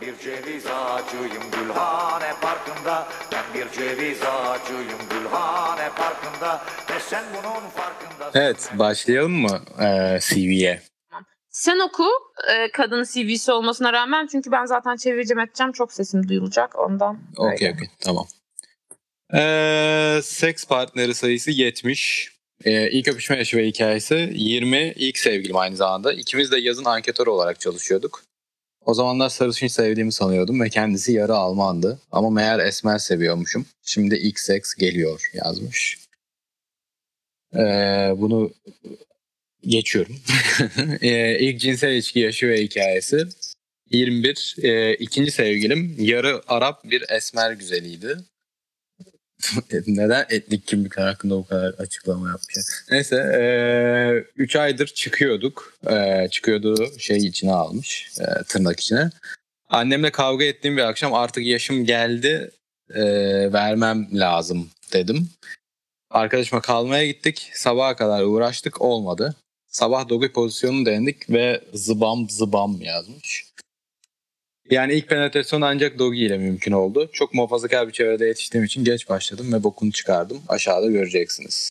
bir ceviz ağacıyım Gülhane Parkı'nda Ben bir ceviz ağacıyım Gülhane Parkı'nda Ve sen bunun farkındasın Evet başlayalım mı ee, CV'ye? Sen oku e, kadın CV'si olmasına rağmen çünkü ben zaten çevireceğim edeceğim çok sesim duyulacak ondan. Okey okey tamam. Ee, seks partneri sayısı 70. Ee, ilk öpüşme yaşı ve hikayesi 20. İlk sevgilim aynı zamanda. İkimiz de yazın anketör olarak çalışıyorduk. O zamanlar sarışın sevdiğimi sanıyordum ve kendisi yarı Almandı. Ama meğer esmer seviyormuşum. Şimdi seks geliyor yazmış. Ee, bunu geçiyorum. ee, ilk cinsel ilişki yaşı ve hikayesi 21. Ee, ikinci sevgilim yarı Arap bir esmer güzeliydi. Neden etnik kimlikler hakkında bu kadar açıklama yapmış? Neyse 3 aydır çıkıyorduk. E, çıkıyordu şey içine almış e, tırnak içine. Annemle kavga ettiğim bir akşam artık yaşım geldi e, vermem lazım dedim. Arkadaşıma kalmaya gittik. Sabaha kadar uğraştık olmadı. Sabah dogi pozisyonunu denedik ve zıbam zıbam yazmış. Yani ilk penetrasyon ancak Dogi ile mümkün oldu. Çok muhafazakar bir çevrede yetiştiğim için geç başladım ve bokunu çıkardım. Aşağıda göreceksiniz.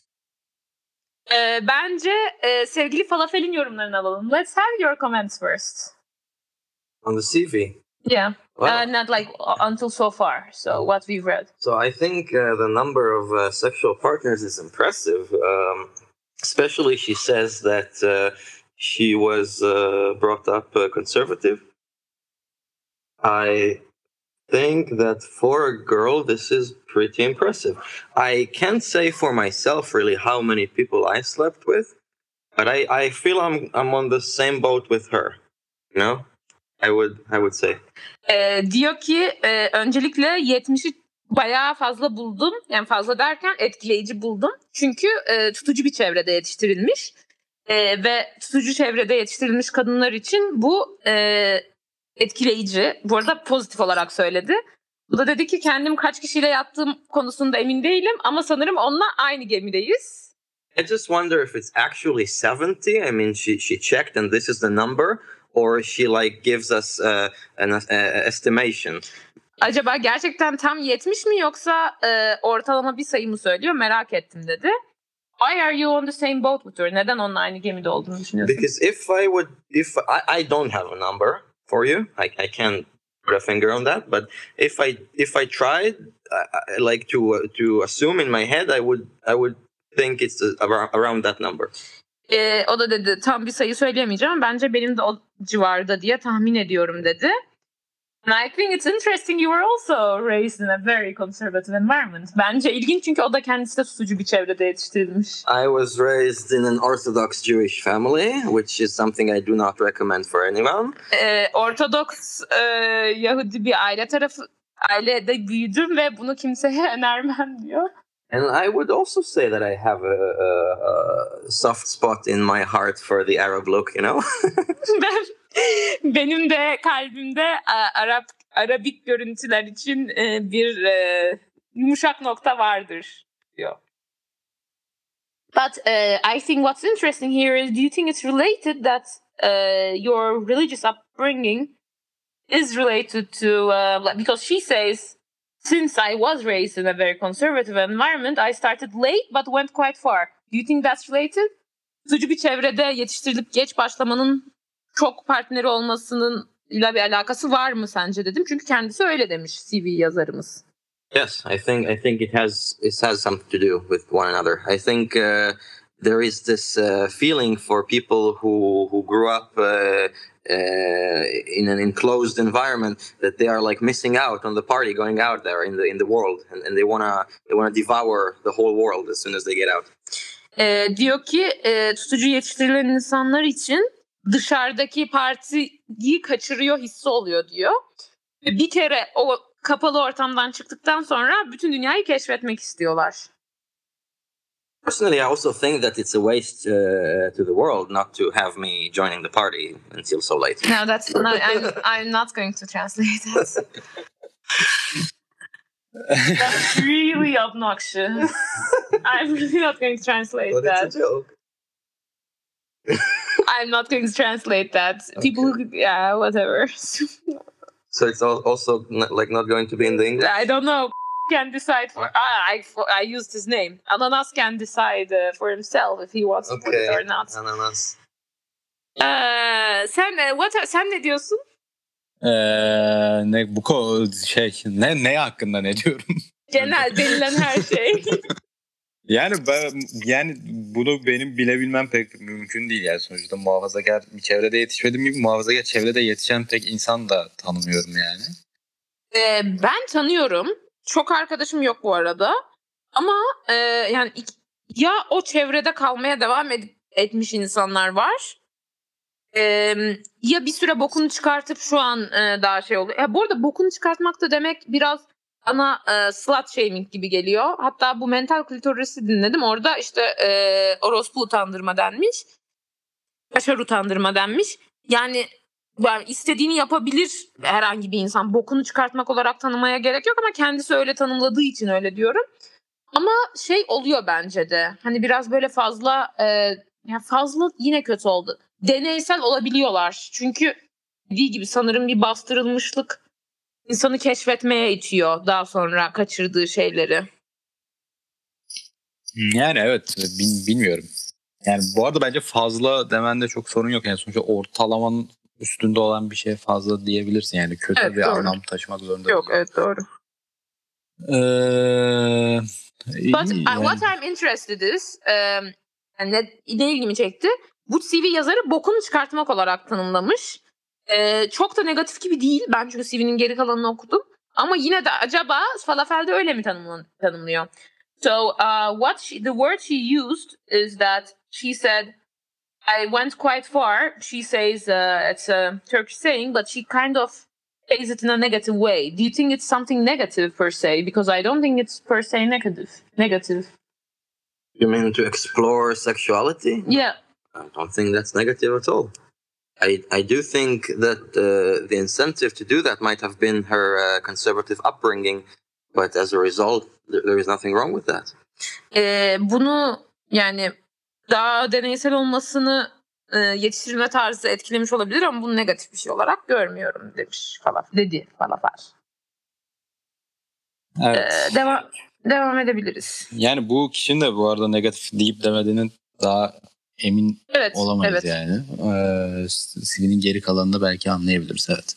Ee, bence e, sevgili Falafel'in yorumlarını alalım. Let's have your comments first. On the CV. Yeah. Wow. Uh, not like uh, until so far. So what we've read. So I think uh, the number of uh, sexual partners is impressive. Um, especially, she says that uh, she was uh, brought up uh, conservative. I think that for a girl, this is pretty impressive. I can't say for myself really how many people I slept with, but I, I feel I'm I'm on the same boat with her. You know, I would I would say. Ee, diyor ki e, öncelikle 70'i bayağı fazla buldum. Yani fazla derken etkileyici buldum. Çünkü e, tutucu bir çevrede yetiştirilmiş. E, ve tutucu çevrede yetiştirilmiş kadınlar için bu e, etkileyici. Bu arada pozitif olarak söyledi. Bu da dedi ki kendim kaç kişiyle yattığım konusunda emin değilim ama sanırım onunla aynı gemideyiz. I just wonder if it's actually 70. I mean, she, she checked and this is the number, or she like gives us uh, an uh, estimation. Acaba gerçekten tam 70 mi yoksa e, ortalama bir sayı mı söylüyor merak ettim dedi. Why are you on the same boat with her? Neden onunla aynı gemide olduğunu düşünüyorsun? Because if I would, if I, I don't have a number for you, I, I can't put a finger on that. But if I if I tried, I, I like to uh, to assume in my head, I would I would think it's uh, around, around that number. E, o da dedi tam bir sayı söyleyemeyeceğim. Bence benim de o civarda diye tahmin ediyorum dedi. And I think it's interesting you were also raised in a very conservative environment. Bence ilginç çünkü o da kendisi de tutucu bir çevrede yetiştirilmiş. I was raised in an Orthodox Jewish family, which is something I do not recommend for anyone. Ee, Ortodoks e, Yahudi bir aile tarafı ailede büyüdüm ve bunu kimseye önermem diyor. And I would also say that I have a, a, a soft spot in my heart for the Arab look, you know? ben benim de kalbimde e, Arap Arabik görüntüler için e, bir e, yumuşak nokta vardır diyor. But uh, I think what's interesting here is do you think it's related that uh, your religious upbringing is related to uh, because she says since I was raised in a very conservative environment I started late but went quite far. Do you think that's related? Tutucu bir çevrede yetiştirilip geç başlamanın çok partneri olmasının ile bir alakası var mı sence dedim. Çünkü kendisi öyle demiş CV yazarımız. Yes, I think I think it has it has something to do with one another. I think uh, there is this uh, feeling for people who who grew up uh, uh, in an enclosed environment that they are like missing out on the party going out there in the in the world, and, and they wanna they wanna devour the whole world as soon as they get out. Ee, diyor ki e, tutucu yetiştirilen insanlar için dışarıdaki partiyi kaçırıyor hissi oluyor diyor. Ve bir kere o kapalı ortamdan çıktıktan sonra bütün dünyayı keşfetmek istiyorlar. Personally, I also think that it's a waste uh, to the world not to have me joining the party until so late. No, that's not, I'm, I'm not going to translate that. That's really obnoxious. I'm really not going to translate that. joke. I'm not going to translate that. People, yeah, whatever. So it's also not, like not going to be in the English. I don't know. Can decide for. Ah, I I used his name. Ananas can decide uh, for himself if he wants to put it or not. Ananas. Ee, sen e, what sen ne diyorsun? Ee, ne bu ko- şey ne ne hakkında ne diyorum? Genel denilen her şey. Yani ben yani bunu benim bilebilmem pek mümkün değil yani sonuçta muhafazakar bir çevrede yetişmediğim gibi muhafazakar çevrede yetişen pek insan da tanımıyorum yani. Ee, ben tanıyorum. Çok arkadaşım yok bu arada. Ama e, yani ya o çevrede kalmaya devam ed- etmiş insanlar var. e, ya bir süre bokunu çıkartıp şu an e, daha şey oluyor. Ya bu arada bokunu çıkartmak da demek biraz bana e, slut shaming gibi geliyor. Hatta bu mental klitorisi dinledim. Orada işte e, orospu utandırma denmiş. Başar utandırma denmiş. Yani yani istediğini yapabilir herhangi bir insan. Bokunu çıkartmak olarak tanımaya gerek yok ama kendisi öyle tanımladığı için öyle diyorum. Ama şey oluyor bence de. Hani biraz böyle fazla e, yani fazla yine kötü oldu. Deneysel olabiliyorlar. Çünkü dediği gibi sanırım bir bastırılmışlık insanı keşfetmeye itiyor daha sonra kaçırdığı şeyleri. Yani evet bilmiyorum. Yani bu arada bence fazla demende çok sorun yok. Yani sonuçta ortalamanın üstünde olan bir şey fazla diyebilirsin. Yani kötü Evet, bir doğru. anlam taşımak zorunda Yok değil. evet doğru. Ee, But uh, yani. what I'm interested is um, yani ne, ne ilgimi çekti? Bu CV yazarı bokunu çıkartmak olarak tanımlamış. Ee, çok da negatif gibi değil. Ben çünkü CV'nin geri kalanını okudum. Ama yine de acaba falafelde öyle mi tanımlan- tanımlıyor? So uh, what she, the word she used is that she said I went quite far. She says uh, it's a Turkish saying, but she kind of says it in a negative way. Do you think it's something negative per se? Because I don't think it's per se negative. Negative. You mean to explore sexuality? Yeah. I don't think that's negative at all. I, I do think that uh, the incentive to do that might have been her uh, conservative upbringing, but as a result, there, there is nothing wrong with that. Ee, bunu yani daha deneysel olmasını e, yetiştirilme tarzı etkilemiş olabilir ama bunu negatif bir şey olarak görmüyorum demiş falan. Dedi Falafel. Evet. Ee, devam devam edebiliriz. Yani bu kişinin de bu arada negatif deyip demediğinin daha emin Evet. olamayız evet. yani. Ee, CV'nin geri kalanını belki anlayabiliriz evet.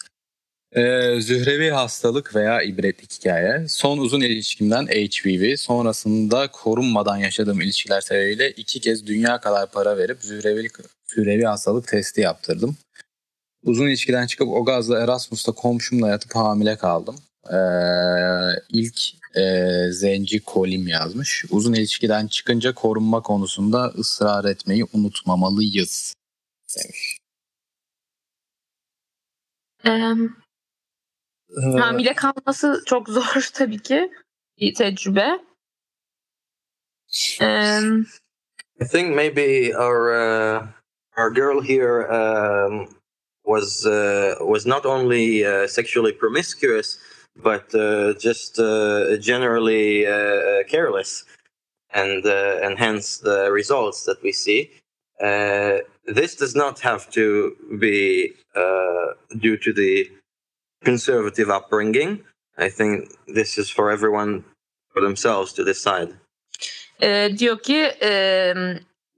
Ee, zührevi hastalık veya ibretlik hikaye. Son uzun ilişkimden HPV, sonrasında korunmadan yaşadığım ilişkiler sebebiyle iki kez dünya kadar para verip zührevi, zührevi hastalık testi yaptırdım. Uzun ilişkiden çıkıp o gazla Erasmus'ta komşumla yatıp hamile kaldım. Ee, ilk e, zenci kolim yazmış. Uzun ilişkiden çıkınca korunma konusunda ısrar etmeyi unutmamalıyız demiş. Ee, Ee, hamile kalması çok zor tabii ki. Bir tecrübe. Ee, I think maybe our uh, our girl here um, was uh, was not only uh, sexually promiscuous, but uh, just uh, generally uh, careless, and uh, and hence the results that we see. Uh, this does not have to be uh, due to the conservative upbringing. I think this is for everyone for themselves to decide. diyor ki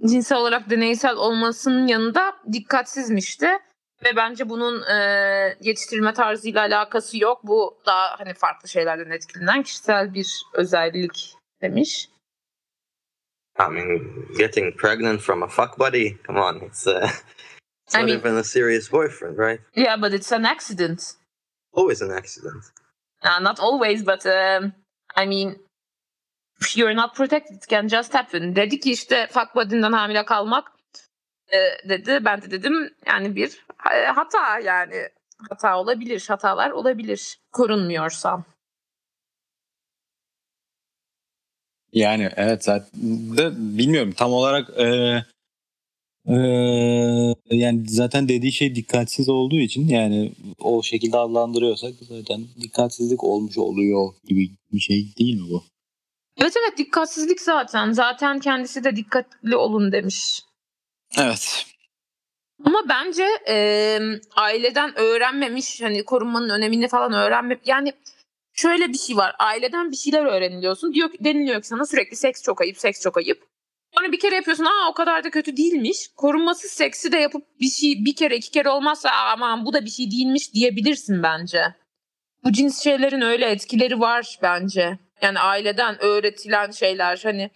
cinsel olarak deneysel olmasının yanında dikkatsizmişti. Ve bence bunun e, yetiştirilme tarzıyla alakası yok. Bu daha hani farklı şeylerden etkilenen kişisel bir özellik demiş. I mean, getting pregnant from a fuck buddy. Come on, it's uh, it's I not mean- even a serious boyfriend, right? Yeah, but it's an accident. Always an accident. Uh, not always, but um, I mean, if you're not protected, it can just happen. Dedi ki işte fuck buddy'nden hamile kalmak e, dedi. Ben de dedim yani bir hata yani. Hata olabilir, hatalar olabilir. Korunmuyorsan. Yani evet zaten de bilmiyorum tam olarak e, e, yani zaten dediği şey dikkatsiz olduğu için yani o şekilde adlandırıyorsak zaten dikkatsizlik olmuş oluyor gibi bir şey değil mi bu? Evet evet dikkatsizlik zaten. Zaten kendisi de dikkatli olun demiş. Evet. Ama bence e, aileden öğrenmemiş hani korunmanın önemini falan öğrenme yani şöyle bir şey var. Aileden bir şeyler öğreniliyorsun. Diyor deniliyor ki sana sürekli seks çok ayıp, seks çok ayıp. Sonra bir kere yapıyorsun. Aa o kadar da kötü değilmiş. Korunmasız seksi de yapıp bir şey bir kere iki kere olmazsa aman bu da bir şey değilmiş diyebilirsin bence. Bu cins şeylerin öyle etkileri var bence. Yani aileden öğretilen şeyler hani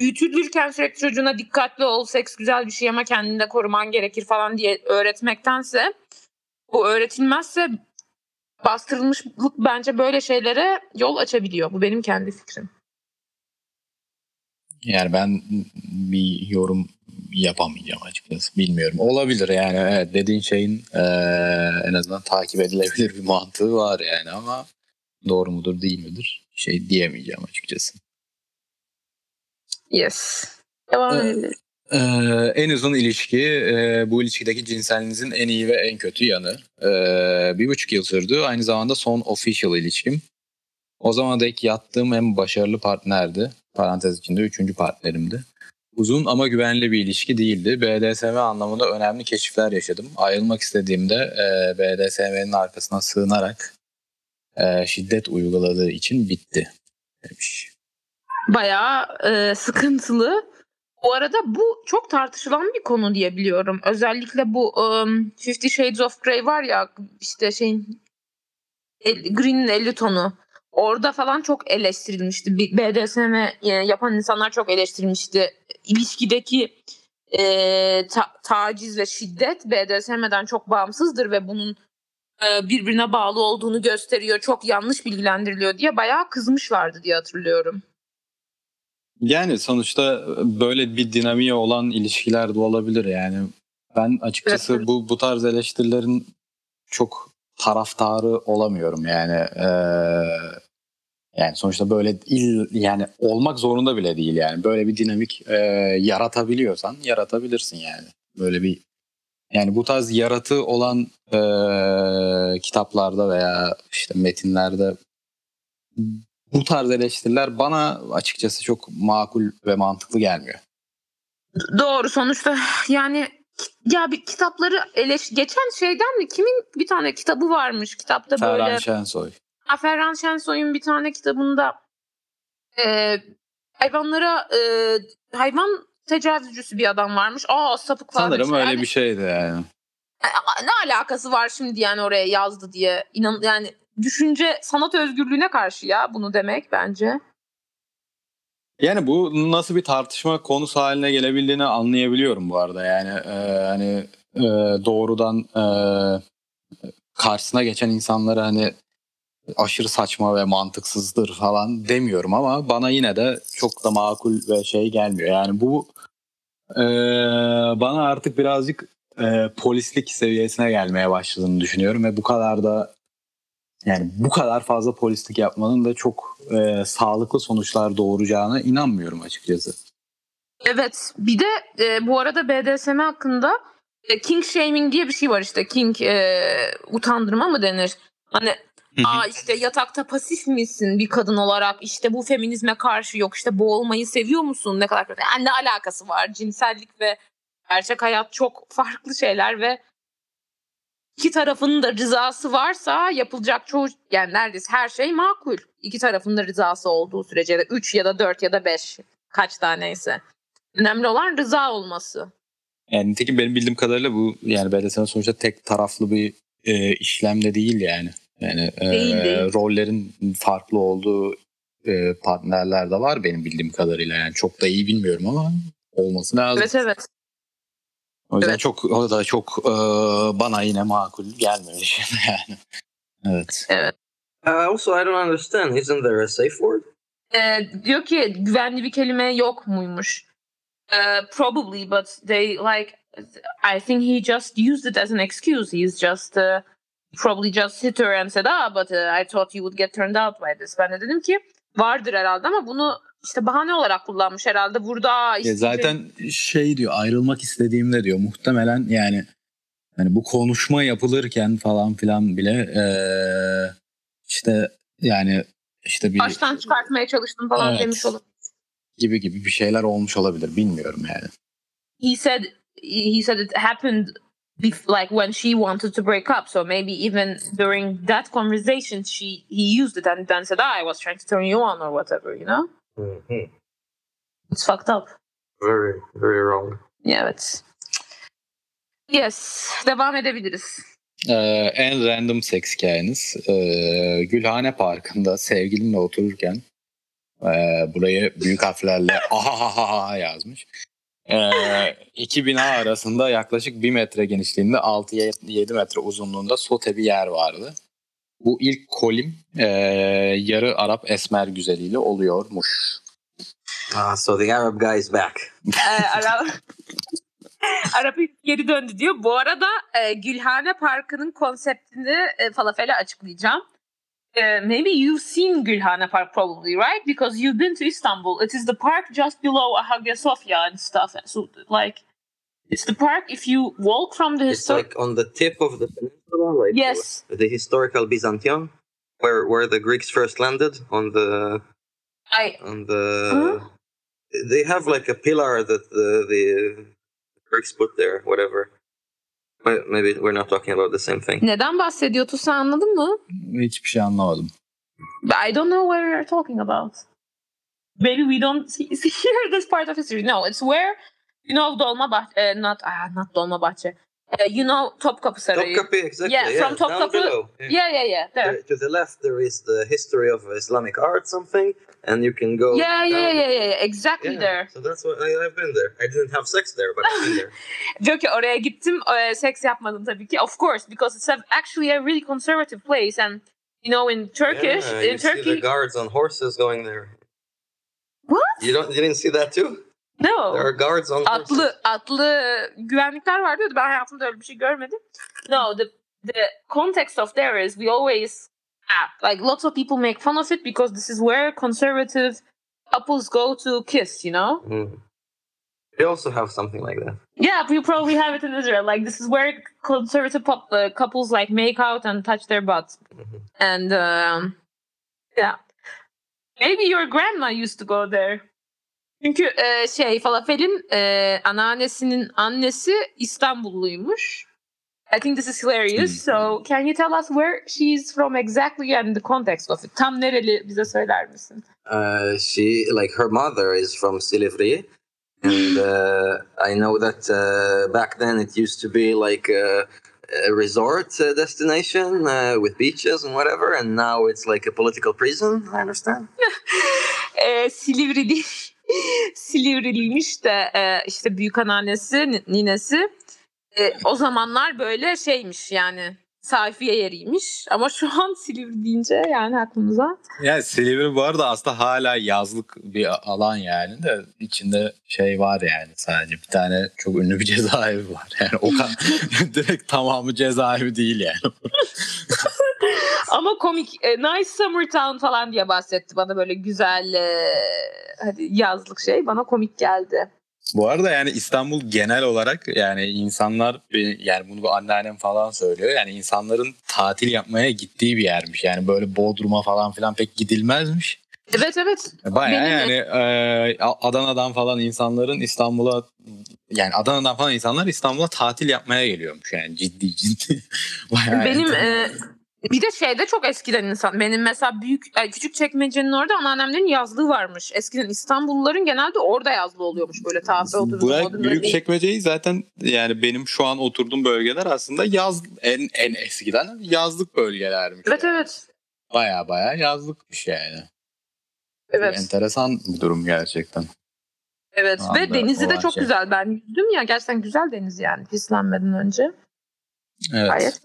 büyütülürken sürekli çocuğuna dikkatli ol, seks güzel bir şey ama kendini de koruman gerekir falan diye öğretmektense bu öğretilmezse bastırılmışlık bence böyle şeylere yol açabiliyor. Bu benim kendi fikrim. Yani ben bir yorum yapamayacağım açıkçası. Bilmiyorum. Olabilir yani. Evet, dediğin şeyin eee, en azından takip edilebilir bir mantığı var yani ama doğru mudur değil midir? Şey diyemeyeceğim açıkçası. Yes. Devam Evet. edelim. Ee, en uzun ilişki e, bu ilişkideki cinselinizin en iyi ve en kötü yanı. Ee, bir buçuk yıl sürdü. Aynı zamanda son official ilişkim. O zaman dek yattığım en başarılı partnerdi. Parantez içinde üçüncü partnerimdi. Uzun ama güvenli bir ilişki değildi. BDSM anlamında önemli keşifler yaşadım. Ayrılmak istediğimde e, BDSM'nin arkasına sığınarak e, şiddet uyguladığı için bitti demiş. Bayağı e, sıkıntılı. Bu arada bu çok tartışılan bir konu diye biliyorum. Özellikle bu um, Fifty Shades of Grey var ya işte şeyin el, Green'in 50 tonu. Orada falan çok eleştirilmişti. BDSM e, yapan insanlar çok eleştirilmişti. İlişkideki e, ta- taciz ve şiddet BDSM'den çok bağımsızdır ve bunun e, birbirine bağlı olduğunu gösteriyor. Çok yanlış bilgilendiriliyor diye bayağı kızmışlardı diye hatırlıyorum. Yani sonuçta böyle bir dinamiği olan ilişkiler de olabilir yani. Ben açıkçası Evet. bu bu tarz eleştirilerin çok taraftarı olamıyorum yani. Eee, yani sonuçta böyle il yani olmak zorunda bile değil yani. Böyle bir dinamik eee, yaratabiliyorsan yaratabilirsin yani. Böyle bir yani bu tarz yaratı olan eee, kitaplarda veya işte metinlerde bu tarz eleştiriler bana açıkçası çok makul ve mantıklı gelmiyor. Doğru sonuçta yani ya bir kitapları eleş geçen şeyden mi kimin bir tane kitabı varmış kitapta böyle Ferhan Şensoy. Ha, Ferhan Şensoy'un bir tane kitabında e, hayvanlara e, hayvan tecavüzcüsü bir adam varmış. Aa sapık falan. Sanırım öyle Yani, bir şeydi yani. e, ne alakası var şimdi yani oraya yazdı diye inan yani düşünce sanat özgürlüğüne karşı ya bunu demek bence. Yani bu nasıl bir tartışma konusu haline gelebildiğini anlayabiliyorum bu arada. Yani e, hani e, doğrudan e, karşısına geçen insanlara hani aşırı saçma ve mantıksızdır falan demiyorum ama bana yine de çok da makul ve şey gelmiyor. Yani bu e, bana artık birazcık e, polislik seviyesine gelmeye başladığını düşünüyorum ve bu kadar da yani bu kadar fazla polislik yapmanın da çok e, sağlıklı sonuçlar doğuracağına inanmıyorum açıkçası. Evet bir de e, bu arada BDSM hakkında e, king shaming diye bir şey var işte king e, utandırma mı denir? Hani Aa işte yatakta pasif misin bir kadın olarak işte bu feminizme karşı yok işte boğulmayı seviyor musun ne kadar kötü. Yani ne alakası var cinsellik ve gerçek hayat çok farklı şeyler ve iki tarafının da rızası varsa yapılacak çoğu yani neredeyse her şey makul. İki tarafın da rızası olduğu sürece ya da üç ya da dört ya da beş kaç taneyse. Önemli olan rıza olması. Yani nitekim benim bildiğim kadarıyla bu yani BDSM sonuçta tek taraflı bir e, işlem de değil yani. Yani e, Değil, değil. rollerin farklı olduğu e, partnerler de var benim bildiğim kadarıyla. Yani çok da iyi bilmiyorum ama olması lazım. Evet evet. O yüzden evet. çok o da çok e, bana yine makul gelmiyor şimdi yani. Evet. Uh, also, I don't understand. Isn't there a safe word? Ee, diyor ki güvenli bir kelime yok muymuş? Ee, probably but they like I think he just used it as an excuse. He's just uh, probably just hit her and said ah but uh, I thought you would get turned out by this. Ben de dedim ki vardır herhalde ama bunu işte bahane olarak kullanmış herhalde. Burada işte zaten şey diyor ayrılmak istediğimde diyor muhtemelen yani hani bu konuşma yapılırken falan filan bile eee, işte yani işte bir baştan çıkartmaya çalıştım falan Evet. demiş olur. gibi gibi bir şeyler olmuş olabilir bilmiyorum yani. He said he said it happened like when she wanted to break up. So maybe even during that conversation, she he used it and then said, "Ah, I was trying to turn you on" or whatever. You know, Mhm. it's fucked up. Very, very wrong. Yeah, it's yes. Devam edebiliriz. Ee, en random seks hikayeniz. Ee, Gülhane Parkı'nda sevgilimle otururken e, burayı büyük harflerle ahahaha yazmış. Ee, iki bina arasında yaklaşık bir metre genişliğinde 6-7 metre uzunluğunda sote bir yer vardı. Bu ilk kolim e, yarı Arap esmer güzeliyle oluyormuş. Ah, so the Arab guy is back. Arap Arap geri döndü diyor. Bu arada e, Gülhane Parkı'nın konseptini e, falafele açıklayacağım. E, maybe you've seen Gülhane Park probably, right? Because you've been to Istanbul. It is the park just below Hagia Sophia and stuff. So like it's the park if you walk from the It's historic like on the tip of the peninsula, like Yes. the, the historical Byzantium, where where the Greeks first landed on the I on the. Huh? They have like a pillar that the the Greeks put there, whatever. But maybe we're not talking about the same thing. neden bahsediyor Tusa anladın mı? Hiçbir şey anlamadım. But I don't know what we're talking about. Maybe we don't see, see hear this part of history. No, it's where you know Dolmabahçe, uh, not ah, not Dolmabahçe. Uh, you know Topkapı Sarayı. Topkapi, exactly. Yeah, Yeah, from below. Yeah. Yeah, yeah, yeah. There. To, to the left, there is the history of Islamic art, something, and you can go. Yeah, yeah, yeah, yeah, yeah. Exactly Yeah, there. So that's what I, I've been there. I didn't have sex there, but I've been there. Diyor ki oraya gittim, e, seks yapmadım tabii ki. Of course, because it's a, actually a really conservative place and you know in Turkish, yeah, in you see the guards on horses going there. what? You don't, you didn't see that too? No. There are guards on horses. atlı atlı güvenlikler var diyordu. Ben hayatımda öyle bir şey görmedim. No, the the context of there is we always ah, like lots of people make fun of it because this is where conservative couples go to kiss, you know? Mm. They also have something like that. Yeah, we probably have it in Israel. Like this is where conservative pop, uh, couples like make out and touch their butts. Mhm. And um, yeah. Maybe your grandma used to go there. Çünkü e, şey Falafel'in e, anneannesinin annesi İstanbulluymuş. I think this is hilarious. Hmm. So can you tell us where she's from exactly and the context of it? Tam nereli bize söyler misin? Uh, she, like, her mother is from Silivri. And uh, I know that uh, back then it used to be like a, a resort uh, destination uh, with beaches and whatever. And now it's like a political prison, I understand. e, Silivri Silivriliymiş de e, işte büyük anneannesi, ni- ninesi. E, o zamanlar böyle şeymiş yani sayfiye yeriymiş. Ama şu an Silivri deyince yani aklımıza. Yani Silivri bu arada aslında hala yazlık bir alan yani de içinde şey var yani sadece bir tane çok ünlü bir cezaevi var. Yani o kadar direkt tamamı cezaevi değil yani. Ama komik e, Nice Summer Town falan diye bahsetti bana böyle güzel e, hadi yazlık şey bana komik geldi. Bu arada yani İstanbul genel olarak yani insanlar yani bunu bu anneannem falan söylüyor. Yani insanların tatil yapmaya gittiği bir yermiş. Yani böyle Bodrum'a falan filan pek gidilmezmiş. Evet evet. Benim- yani e, Adana'dan falan insanların İstanbul'a yani Adana'dan falan insanlar İstanbul'a tatil yapmaya geliyormuş yani ciddi ciddi. Bayağı Benim e, bir de şeyde çok eskiden insan. Benim mesela büyük ay, küçük çekmecenin orada anneannemlerin yazlığı varmış. Eskiden İstanbulluların genelde orada yazlığı oluyormuş böyle tafe oturduğu Bırak modunda büyük çekmeceyi zaten yani benim şu an oturduğum bölgeler aslında yaz en en eskiden yazlık bölgelermiş. Evet yani. evet. Baya baya yazlıkmış yani. Evet. Enteresan bir durum gerçekten. Evet Şu ve denizi de çok şey. güzel. Ben yüzdüm ya gerçekten güzel deniz yani pislenmeden önce. Evet. Gayet.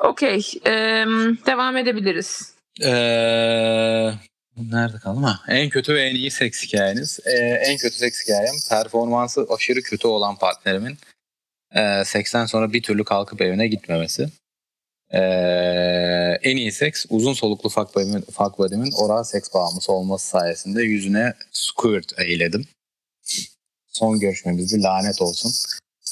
Okey. em, devam edebiliriz. Ee, nerede kaldım? Ha, en kötü ve en iyi seks hikayeniz. Ee, en kötü seks hikayem performansı aşırı kötü olan partnerimin e, seksten sonra bir türlü kalkıp evine gitmemesi. Ee, en iyi seks uzun soluklu fuck buddy'min, fuck buddy'min oral seks bağımlısı olması sayesinde yüzüne squirt eyledim. Son görüşmemizde lanet olsun.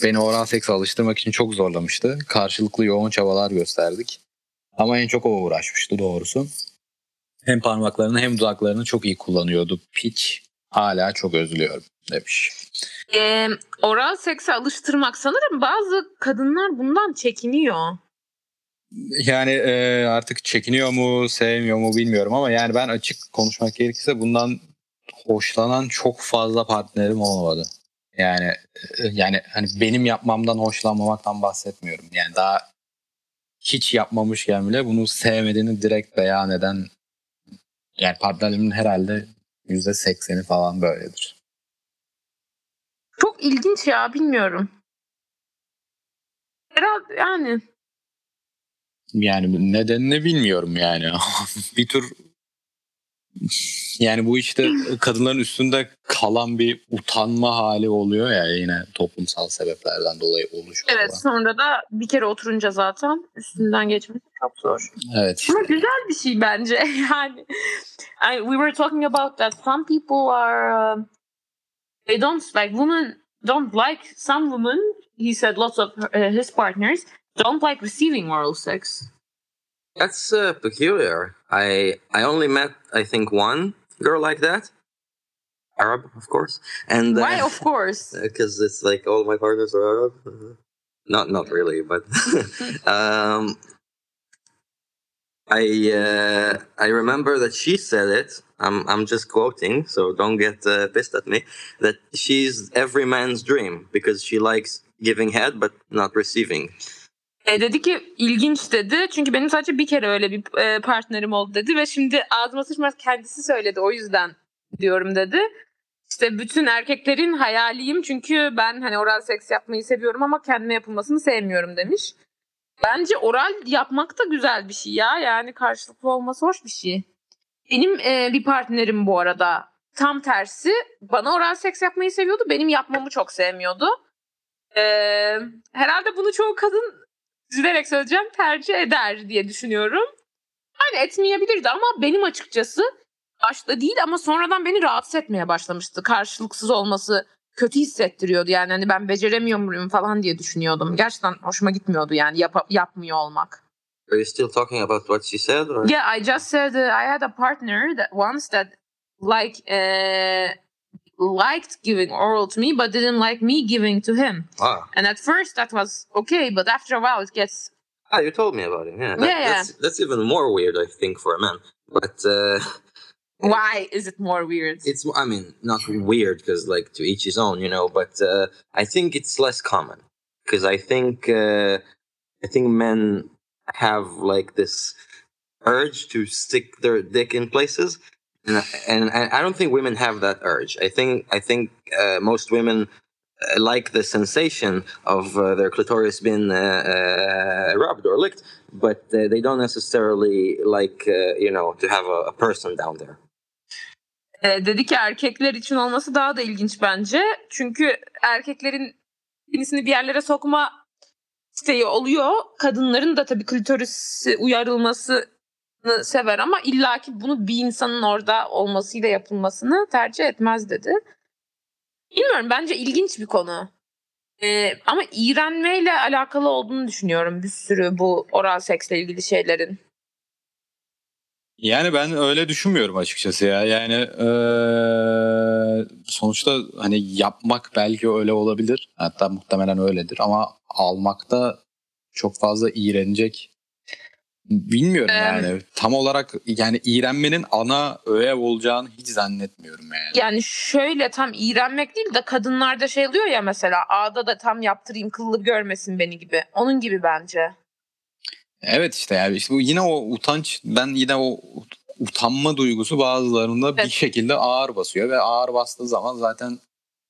Beni oral sekse alıştırmak için çok zorlamıştı. Karşılıklı yoğun çabalar gösterdik. Ama en çok o uğraşmıştı doğrusu. Hem parmaklarını hem dudaklarını çok iyi kullanıyordu. Piç. hala çok özlüyorum demiş. Ee, oral sekse alıştırmak sanırım bazı kadınlar bundan çekiniyor. Yani e, artık çekiniyor mu, sevmiyor mu bilmiyorum ama yani ben açık konuşmak gerekirse bundan hoşlanan çok fazla partnerim olmadı. Yani yani hani benim yapmamdan hoşlanmamaktan bahsetmiyorum. Yani daha hiç yapmamışken bile bunu sevmediğini direkt beyan eden yani partnerimin herhalde yüzde sekseni falan böyledir. Çok ilginç ya bilmiyorum. Herhalde yani Yani nedenini bilmiyorum yani. bir tür yani bu işte kadınların üstünde kalan bir utanma hali oluyor ya yine toplumsal sebeplerden dolayı oluşuyor. evet falan. sonra da bir kere oturunca zaten üstünden geçmesi çok zor. Evet işte. Ama güzel bir şey bence yani. I, we were talking about that some people are um, they don't like women don't like some women he said lots of uh, his partners don't like receiving oral sex. That's uh, peculiar. I I only met I think one girl like that, Arab of course, and Why of course. because it's like all my partners are Arab. Uh, Not not really, but um, I uh, I remember that she said it. I'm I'm just quoting, so don't get uh, pissed at me. That she's every man's dream because she likes giving head but not receiving. E, dedi ki ilginç dedi. Çünkü benim sadece bir kere öyle bir e, partnerim oldu dedi ve şimdi ağzıma sıçmaz kendisi söyledi o yüzden diyorum dedi. İşte bütün erkeklerin hayaliyim çünkü ben hani oral seks yapmayı seviyorum ama kendime yapılmasını sevmiyorum demiş. Bence oral yapmak da güzel bir şey ya. Yani karşılıklı olması hoş bir şey. Benim e, bir partnerim bu arada tam tersi bana oral seks yapmayı seviyordu. Benim yapmamı çok sevmiyordu. E, herhalde bunu çoğu kadın üzülerek söyleyeceğim tercih eder diye düşünüyorum. Yani etmeyebilirdi ama benim açıkçası başta değil ama sonradan beni rahatsız etmeye başlamıştı. Karşılıksız olması kötü hissettiriyordu yani hani ben beceremiyor muyum falan diye düşünüyordum. Gerçekten hoşuma gitmiyordu yani yap- yapmıyor olmak. Are you still talking about what she said? Or? Yeah, I just said uh, I had a partner that once that like uh, liked giving oral to me but didn't like me giving to him. Ah. And at first that was okay, but after a while it gets Ah, you told me about it. Yeah, that- Yeah, yeah. That's, that's even more weird, I think, for a man. But uh, why is it more weird? it's, I mean, not weird because, like, to each his own, you know. But uh, I think it's less common because I think uh, I think men have like this urge to stick their dick in places, and and, I don't think women have that urge. I think I think uh, most women uh, like the sensation of uh, their clitoris being uh, uh, rubbed or licked, but uh, they don't necessarily like you know to have a, a person down there. Ee, dedi ki erkekler için olması daha da ilginç bence. Çünkü erkeklerin penisini bir yerlere sokma isteği oluyor. Kadınların da tabii klitorisi uyarılmasını sever ama illaki bunu bir insanın orada olmasıyla yapılmasını tercih etmez dedi. Bilmiyorum bence ilginç bir konu. Ee, ama iğrenmeyle alakalı olduğunu düşünüyorum bir sürü bu oral seksle ilgili şeylerin. Yani ben öyle düşünmüyorum açıkçası ya. Yani eee, sonuçta hani yapmak belki öyle olabilir. Hatta muhtemelen öyledir ama almakta çok fazla iğrenecek. Bilmiyorum Em. yani. Tam olarak yani iğrenmenin ana öğe olacağını hiç zannetmiyorum yani. Yani şöyle tam iğrenmek değil de kadınlarda şey oluyor ya mesela ağda da tam yaptırayım kıllı görmesin beni gibi. Onun gibi bence. Evet işte yani işte bu yine o utanç ben yine o utanma duygusu bazılarında bir Evet. şekilde ağır basıyor ve ağır bastığı zaman zaten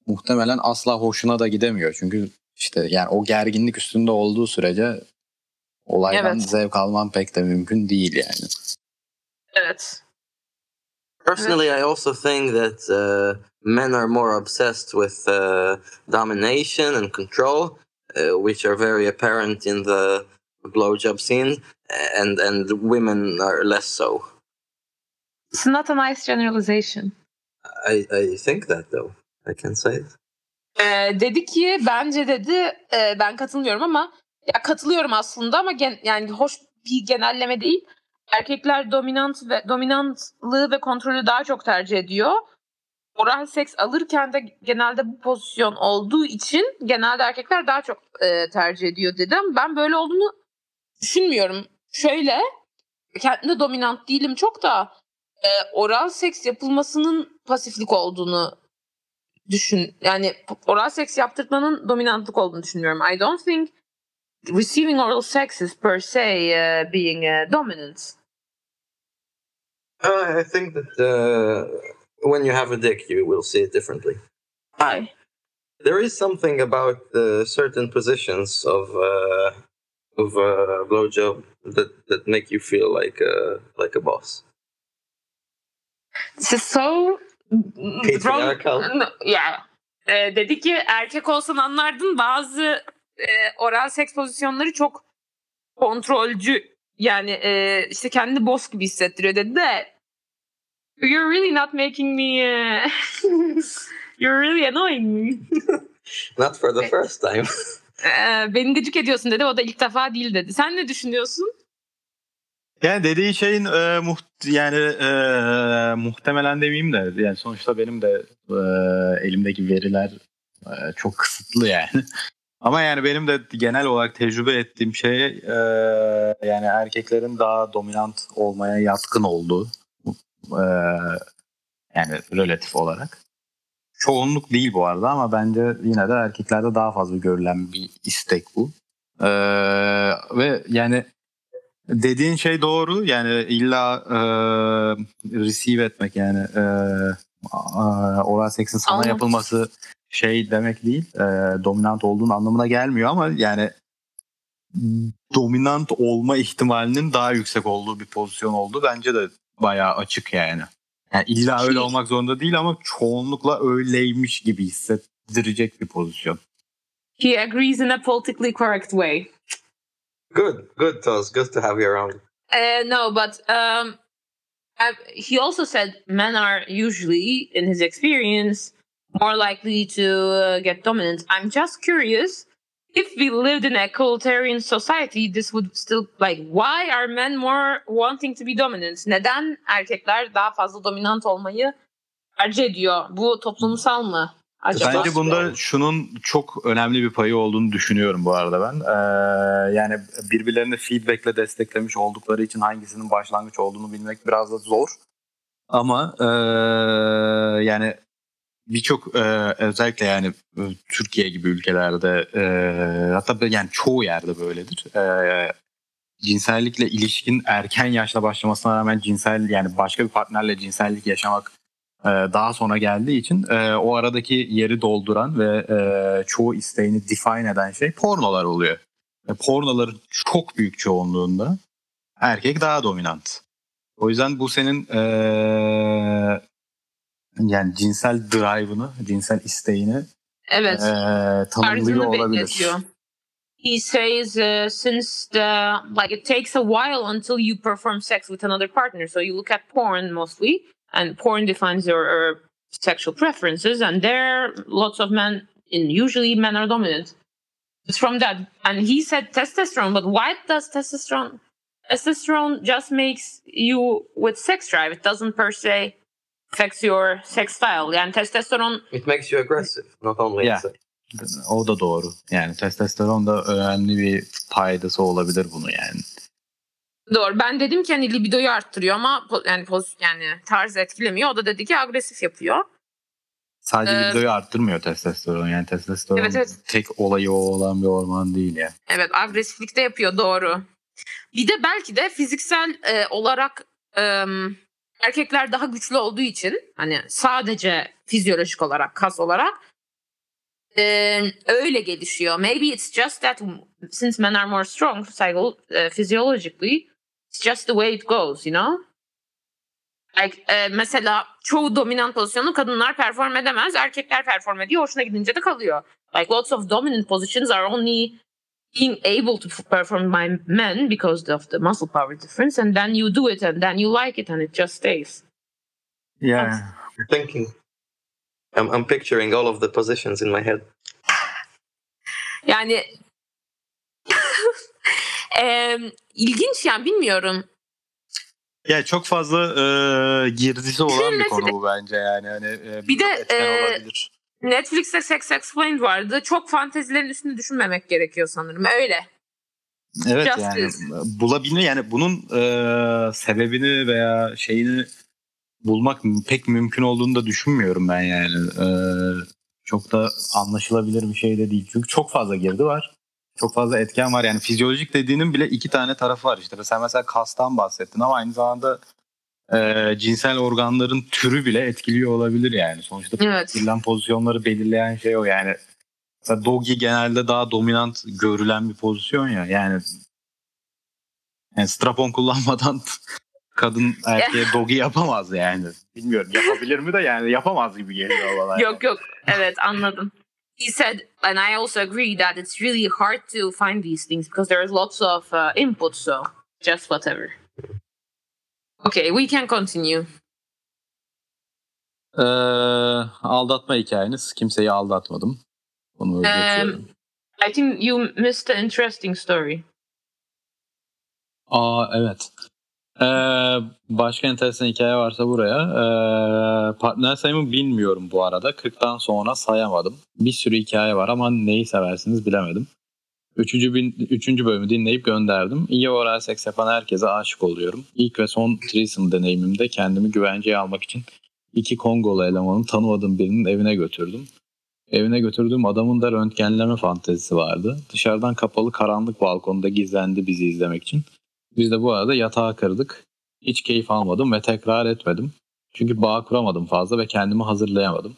muhtemelen asla hoşuna da gidemiyor. Çünkü işte yani o gerginlik üstünde olduğu sürece olaydan Evet. zevk alman pek de mümkün değil yani. Evet. Personally, I also think that uh, men are more obsessed with uh, domination and control, uh, which are very apparent in the blowjob scene, and and women are less so. It's not a nice generalization. I, I think that though. I can say it. Ee, dedi ki bence dedi e, ben katılmıyorum ama ya katılıyorum aslında ama gen, yani hoş bir genelleme değil. Erkekler dominant ve dominantlığı ve kontrolü daha çok tercih ediyor. oral seks alırken de genelde bu pozisyon olduğu için genelde erkekler daha çok e, tercih ediyor dedim. Ben böyle olduğunu düşünmüyorum. Şöyle kendimde dominant değilim çok da e, oral seks yapılmasının pasiflik olduğunu düşün. Yani oral seks yaptırmanın dominantlık olduğunu düşünüyorum. I don't think receiving oral sex is per se uh, being uh, dominant. Uh, I think that uh, when you have a dick, you will see it differently. Why? There is something about certain positions of uh, of uh, blowjob that that make you feel like a like a boss. This is so Patriarchal. No, yeah. Ee, dedi ki erkek olsan anlardın bazı e, oral seks pozisyonları çok kontrolcü yani e, işte kendi boss gibi hissettiriyor dedi de you're really not making me uh, you're really annoying me. Not for the first time. Ee, beni gıcık ediyorsun dedi o da ilk defa değil dedi. Sen ne düşünüyorsun? Yani dediği şeyin e, muht yani e, muhtemelen demeyeyim de yani sonuçta benim de e, elimdeki veriler e, çok kısıtlı yani. Ama yani benim de genel olarak tecrübe ettiğim şey e, yani erkeklerin daha dominant olmaya yatkın olduğu e, yani relatif olarak. Çoğunluk değil bu arada ama bence yine de erkeklerde daha fazla görülen bir istek bu. E, ve yani Dediğin şey doğru. Yani illa e, receive etmek yani e, oral seksin sana Anladım. yapılması şey demek değil. E, dominant olduğun anlamına gelmiyor ama yani dominant olma ihtimalinin daha yüksek olduğu bir pozisyon oldu. Bence de bayağı açık yani. Yani illa öyle olmak zorunda değil ama çoğunlukla öyleymiş gibi hissettirecek bir pozisyon. He agrees in a politically correct way. good, good, Toz. Good to have you around. Uh, no, but um, I, he also said men are usually, in his experience, more likely to uh, get dominant. I'm just curious if we lived in a egalitarian society, this would still like why are men more wanting to be dominant? Neden erkekler daha fazla dominant olmayı tercih ediyor? Bu toplumsal mı? Acaba? Bence bunda şunun çok önemli bir payı olduğunu düşünüyorum bu arada ben. Ee, yani birbirlerini feedbackle desteklemiş oldukları için hangisinin başlangıç olduğunu bilmek biraz da zor. Ama ee, yani birçok ee, özellikle yani e, Türkiye gibi ülkelerde ee, hatta yani çoğu yerde böyledir. Ee, cinsellikle ilişkin erken yaşta başlamasına rağmen cinsel yani başka bir partnerle cinsellik yaşamak e, daha sonra geldiği için e, o aradaki yeri dolduran ve e, çoğu isteğini define eden şey pornolar oluyor. E, pornoların çok büyük çoğunluğunda erkek daha dominant. O yüzden bu senin e, yani cinsel drive'ını, cinsel isteğini Evet. e, tanımlıyor olabilir. belirtiyor. He says uh, since the like it takes a while until you perform sex with another partner. So you look at porn mostly, and porn defines your, your sexual preferences, and there lots of men, in usually men are dominant. It's from that, and he said testosterone. But why does testosterone? Testosterone just makes you with sex drive. It doesn't per se affects your sex style. Yani testosteron It makes you aggressive, not only Yeah. sex. O da doğru. Yani testosteron da önemli bir paydası olabilir bunu yani. Doğru. Ben dedim ki hani libidoyu arttırıyor ama yani poz, yani tarz etkilemiyor. O da dedi ki agresif yapıyor. Sadece Ee, libidoyu arttırmıyor testosteron. Yani testosteron Evet, evet. tek olayı o olan bir orman değil yani. Evet agresiflikte yapıyor doğru. Bir de belki de fiziksel e, olarak e, erkekler daha güçlü olduğu için hani sadece fizyolojik olarak kas olarak e, öyle gelişiyor. Maybe it's just that since men are more strong physiologically it's just the way it goes you know? Like, e, mesela çoğu dominant pozisyonu kadınlar perform edemez. Erkekler perform ediyor. Hoşuna gidince de kalıyor. Like lots of dominant positions are only being able to perform by men because of the muscle power difference and then you do it and then you like it and it just stays. Yani Thinking. I'm, I'm picturing all of the positions in my head. Yani Em, ilginç yani bilmiyorum. Ya çok fazla e, girdisi olan bir Netflix- konu bu bence yani. Hani, e, Bir de, etken e, olabilir. Netflix'te Sex Explained vardı. Çok fantezilerin üstünde düşünmemek gerekiyor sanırım. Öyle. Evet Justice. yani bulabilme yani bunun e, sebebini veya şeyini bulmak pek mümkün olduğunu da düşünmüyorum ben yani. E, çok da anlaşılabilir bir şey de değil. Çünkü çok fazla girdi var. Çok fazla etken var. Yani fizyolojik dediğinin bile iki tane tarafı var işte. Sen mesela kastan bahsettin ama aynı zamanda e, cinsel organların türü bile etkiliyor olabilir yani. Sonuçta Evet. Verilen pozisyonları belirleyen şey o yani. Mesela doggy genelde daha dominant görülen bir pozisyon ya. Yani, yani strapon kullanmadan kadın erkeğe doggy yapamaz yani. Bilmiyorum yapabilir mi de yani yapamaz gibi geliyor bana. Yok yok. Evet anladım. He said, and I also agree that it's really hard to find these things because there's lots of uh, input. So just whatever. Okay, we can continue. Ee, aldatma hikayeniz. Kimseyi aldatmadım. Bunu Um. I think you missed an interesting story. Aa evet. Ee, başka enteresan hikaye varsa buraya. Ee, partner sayımı bilmiyorum bu arada. 40'tan sonra sayamadım. Bir sürü hikaye var ama neyi seversiniz bilemedim. Üçüncü, bin, üçüncü bölümü dinleyip gönderdim. İyi oral seks yapan herkese aşık oluyorum. İlk ve son threesome deneyimimde kendimi güvenceye almak için iki Kongolu elemanın tanımadığım birinin evine götürdüm. Evine götürdüğüm adamın da röntgenleme fantezisi vardı. Dışarıdan kapalı karanlık balkonda gizlendi bizi izlemek için. Biz de bu arada yatağa kırdık. Hiç keyif almadım ve tekrar etmedim. Çünkü bağ kuramadım fazla ve kendimi hazırlayamadım.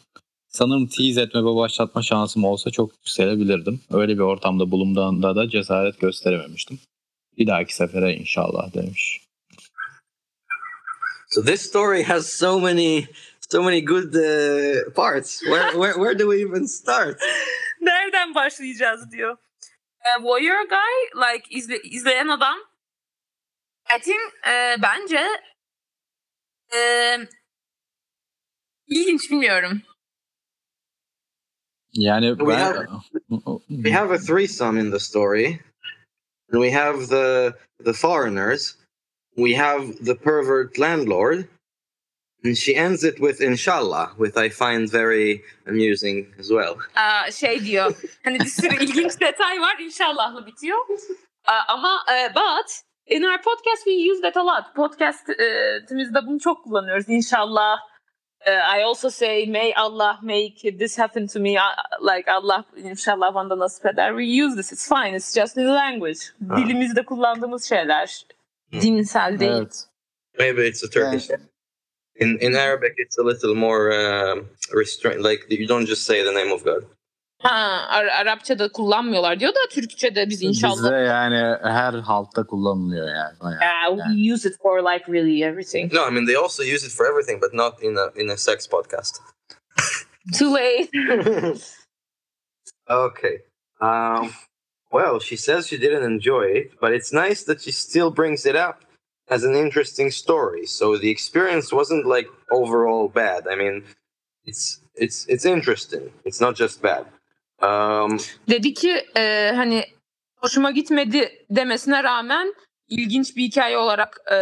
Sanırım tease etme ve başlatma şansım olsa çok yükselebilirdim. Öyle bir ortamda bulunduğumda da cesaret gösterememiştim. Bir dahaki sefere inşallah demiş. So this story has so many, so many good uh, parts. Where, where, where do we even start? Nereden başlayacağız diyor. Uh, warrior guy, like izle, izleyen adam. I think e, bence e, ilginç bilmiyorum. Yani We ben... have- uh, oh, oh, We hmm. have a threesome in the story, and we have the the foreigners. We have the pervert landlord, and she ends it with inshallah, which I find very amusing as well. Aa, şey diyor. Hani bir sürü ilginç detay var. İnşallahlı bitiyor. Aa, ama e, but in our podcast we use that a lot. Podcast'imizde uh, bunu çok kullanıyoruz. İnşallah. E, I also say may Allah make this happen to me. Uh, Like Allah inşallah bana nasip eder. We use this. It's fine. It's just the language. Ha. Dilimizde kullandığımız şeyler. Hı. Dinsel değil. Evet. Maybe it's a Turkish. In in Arabic, it's a little more um, restrained. Like you don't just say the name of God. Ha, Ar- Arapçada kullanmıyorlar diyor da Türkçe'de biz inşallah Bizde yani her halkta kullanılıyor yani. Bayağı. Yeah, we use it for like really everything. No, I mean they also use it for everything, but not in a in a sex podcast. Too late. Okay. Um, well, she says she didn't enjoy it, but it's nice that she still brings it up as an interesting story. So the experience wasn't like overall bad. I mean, it's it's it's interesting. It's not just bad. Um, Dedi ki e, hani hoşuma gitmedi demesine rağmen ilginç bir hikaye olarak e,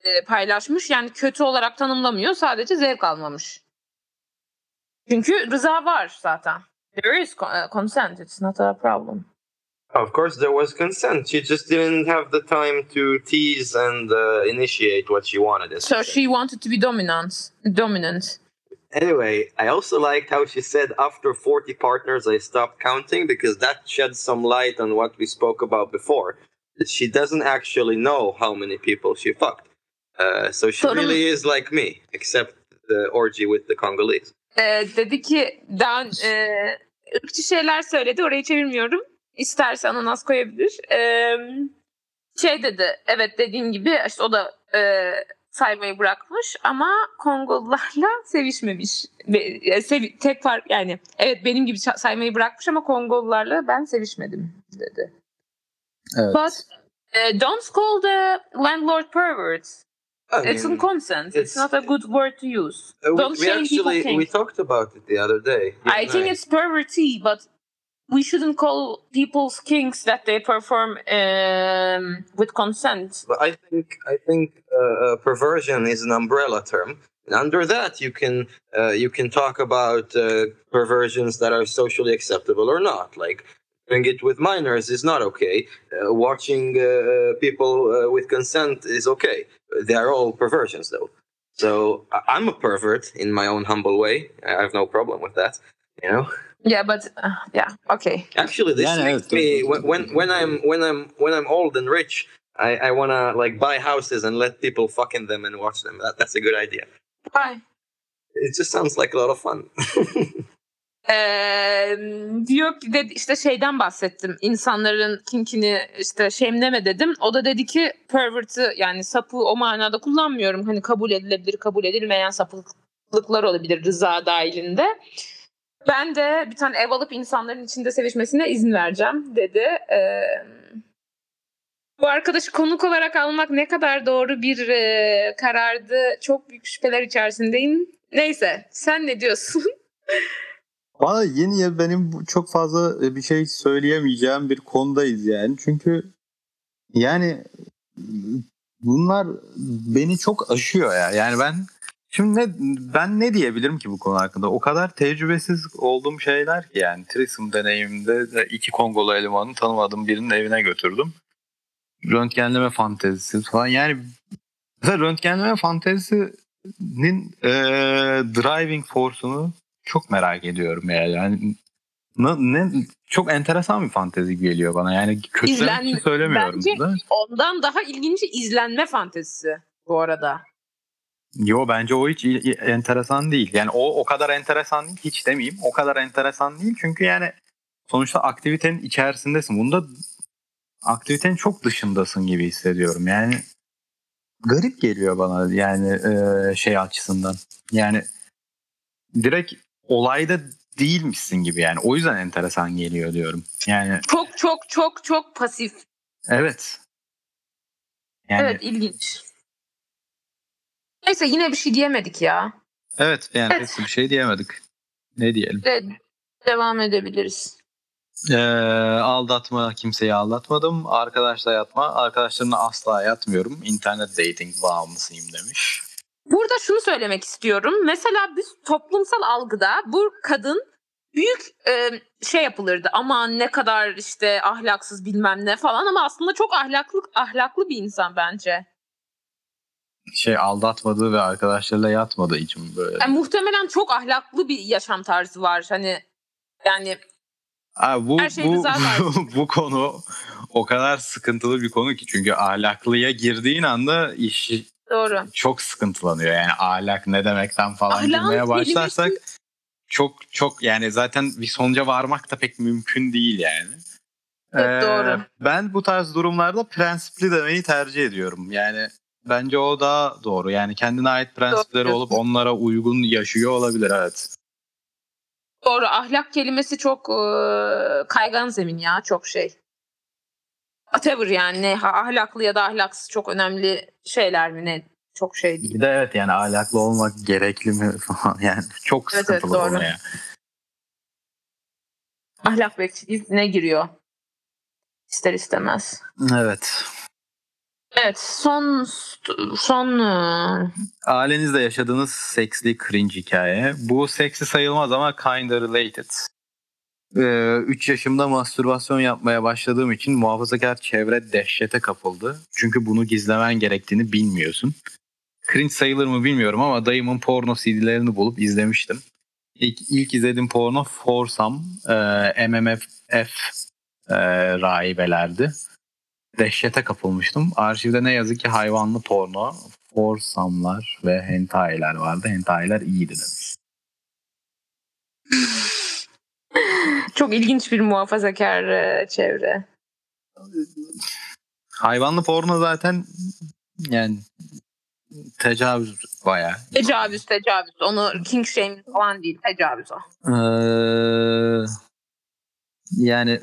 e, paylaşmış. Yani kötü olarak tanımlamıyor. Sadece zevk almamış. Çünkü rıza var zaten. There is uh, consent. It's not a problem. of course, there was consent. She just didn't have the time to tease and uh, initiate what she wanted. So she wanted to be dominant. Dominant. Anyway, I also liked how she said after 40 partners, I stopped counting because that sheds some light on what we spoke about before. That she doesn't actually know how many people she fucked. Uh, so she Sorun- really is like me, except the orgy with the Congolese. E, dedi ki daha e, ırkçı şeyler söyledi. Orayı çevirmiyorum. İsterse ananas koyabilir. E, şey dedi. Evet dediğim gibi işte o da e, saymayı bırakmış ama Kongolularla sevişmemiş. Ve- e, sevi- tek fark yani evet benim gibi saymayı bırakmış ama Kongolularla ben sevişmedim dedi. Evet. But e, don't call the landlord perverts. I It's mean, in consent. It's, it's- not a good word to use. uh, we, don't we people actually we talked about it the other day. I didn't think it's perverty, but we shouldn't call people's kinks that they perform um, with consent. But I think I think uh, uh, perversion is an umbrella term. And under that, you can uh, you can talk about uh, perversions that are socially acceptable or not. Like doing it with minors is not okay. Uh, watching uh, people with consent is okay. They are all perversions, though. So I'm a pervert in my own humble way. I have no problem with that. You know. Yeah, but uh, yeah, okay. Actually, this Yeah, no, makes it's me when, when when I'm when I'm when I'm old and rich, I, I wanna like buy houses and let people fuck in them and watch them. That, that's a good idea. Why? It just sounds like a lot of fun. Ee, diyor ki dedi işte şeyden bahsettim. İnsanların kinkini işte şemleme dedim. O da dedi ki pervert'ı yani sapı o manada kullanmıyorum. Hani kabul edilebilir, kabul edilmeyen sapıklıklar olabilir rıza dahilinde. Ben de bir tane ev alıp insanların içinde sevişmesine izin vereceğim dedi. Ee, bu arkadaşı konuk olarak almak ne kadar doğru bir e, karardı. Çok büyük şüpheler içerisindeyim. Neyse sen ne diyorsun? Valla yeni ya benim çok fazla e, bir şey söyleyemeyeceğim bir konudayız yani. Çünkü yani bunlar beni çok aşıyor ya. Yani ben şimdi ne, ben ne diyebilirim ki bu konu hakkında? O kadar tecrübesiz olduğum şeyler ki yani. Trism deneyiminde de iki Kongolu elemanı tanımadığım birinin evine götürdüm. Röntgenleme fantezisi falan. Yani mesela röntgenleme fantezisinin e, driving force'unu çok merak ediyorum yani. yani ne, ne- çok enteresan bir fantezi geliyor bana. Yani kötülemek İzlen- söylemiyorum Bence- da. Ondan daha ilginci izlenme fantezisi bu arada. Yo bence o hiç enteresan değil. Yani o o kadar enteresan değil hiç demeyeyim. O kadar enteresan değil çünkü yani sonuçta aktivitenin içerisindesin. Bunda aktivitenin çok dışındasın gibi hissediyorum. Yani garip geliyor bana yani e, şey açısından. Yani direkt olayda değilmişsin gibi yani. O yüzden enteresan geliyor diyorum. Yani Çok çok çok çok pasif. evet. Yani Evet ilginç. Neyse yine bir şey diyemedik ya. evet yani Evet. pek bir şey diyemedik. Ne diyelim? De- devam edebiliriz. Ee, aldatma kimseyi aldatmadım. Arkadaşla yatma. Arkadaşlarımla asla yatmıyorum. İnternet dating bağımlısıyım demiş. Burada şunu söylemek istiyorum. Mesela biz toplumsal algıda bu kadın büyük e, şey yapılırdı. Aman ne kadar işte ahlaksız bilmem ne falan ama aslında çok ahlaklı ahlaklı bir insan bence. Şey aldatmadığı ve arkadaşlarıyla yatmadığı için böyle. Yani muhtemelen çok ahlaklı bir yaşam tarzı var. Hani yani Abi bu, her şey bu, bu konu o kadar sıkıntılı bir konu ki. Çünkü ahlaklıya girdiğin anda iş doğru. çok sıkıntılanıyor. Yani ahlak ne demekten falan Ahlakın girmeye başlarsak kelimesi- çok çok yani zaten bir sonuca varmak da pek mümkün değil yani. Evet, doğru. Ben bu tarz durumlarda prensipli demeyi tercih ediyorum. Yani bence o daha doğru. Yani kendine ait prensipleri Doğru. olup onlara uygun yaşıyor olabilir evet. Doğru. Ahlak kelimesi çok e, kaygan zemin ya. Çok şey. Whatever yani. Ne, ha- ahlaklı ya da ahlaksız çok önemli şeyler mi ne? Çok şey değil. Bir de evet yani ahlaklı olmak gerekli mi falan yani çok Evet, evet, sıkıntılı doğru. konu ya. Ahlak bekçiliğine giriyor. İster istemez. Evet. Evet. Son son e, Ailenizde yaşadığınız seksli cringe hikaye. Bu seksi sayılmaz ama kinda related. 3 yaşımda mastürbasyon yapmaya başladığım için muhafazakar çevre dehşete kapıldı. Çünkü bunu gizlemen gerektiğini bilmiyorsun. Cringe sayılır mı bilmiyorum ama dayımın porno CD'lerini bulup izlemiştim. İlk, ilk izlediğim porno Foursome, e, MMFF e, rahibelerdi. Dehşete kapılmıştım. Arşivde ne yazık ki hayvanlı porno, Foursome'lar ve hentai'ler vardı. Hentai'ler iyiydi demiş. çok ilginç bir muhafazakar e, çevre. Hayvanlı porno zaten yani tecavüz bayağı. Tecavüz tecavüz. Onu king shame falan değil. Tecavüz o. Ee, yani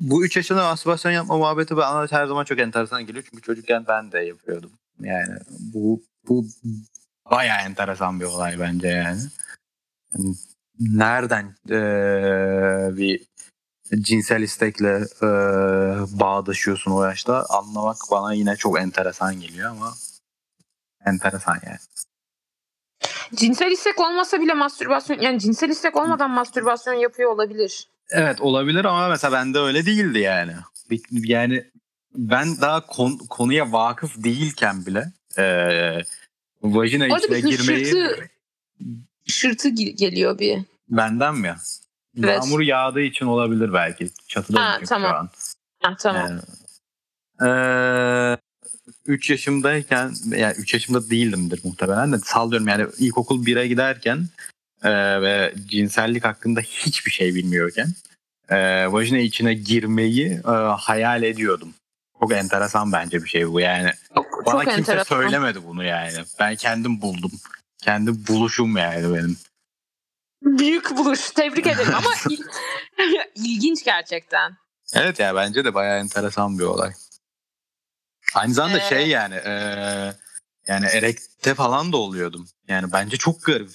bu 3 yaşında mastürbasyon yapma muhabbeti bana her zaman çok enteresan geliyor. Çünkü çocukken ben de yapıyordum. Yani bu bu bayağı enteresan bir olay bence. Yani nereden ee, bir cinsel istekle e, bağdaşıyorsun o yaşta anlamak bana yine çok enteresan geliyor ama enteresan yani. Cinsel istek olmasa bile mastürbasyon yani cinsel istek olmadan mastürbasyon yapıyor olabilir. Evet olabilir ama mesela bende öyle değildi yani. Yani ben daha kon- konuya vakıf değilken bile e, vajina Orada içine girmeyi hışırtı ge- geliyor bir. benden mi? Evet. Yağmur yağdığı için olabilir belki. Çatıda Ha, tamam. şu an. Ha, tamam. Ee, 3 yaşımdayken yani 3 yaşımda değildimdir muhtemelen de sallıyorum yani ilkokul 1'e giderken e, ve cinsellik hakkında hiçbir şey bilmiyorken e, vajina içine girmeyi e, hayal ediyordum. Çok enteresan bence bir şey bu yani. Çok, Bana çok kimse enteresan. söylemedi bunu yani. Ben kendim buldum. Kendi buluşum yani benim. Büyük buluş. Tebrik ederim ama il- ilginç gerçekten. Evet ya bence de bayağı enteresan bir olay. Aynı zamanda Ee, şey yani e, yani erekte falan da oluyordum. Yani bence çok garip.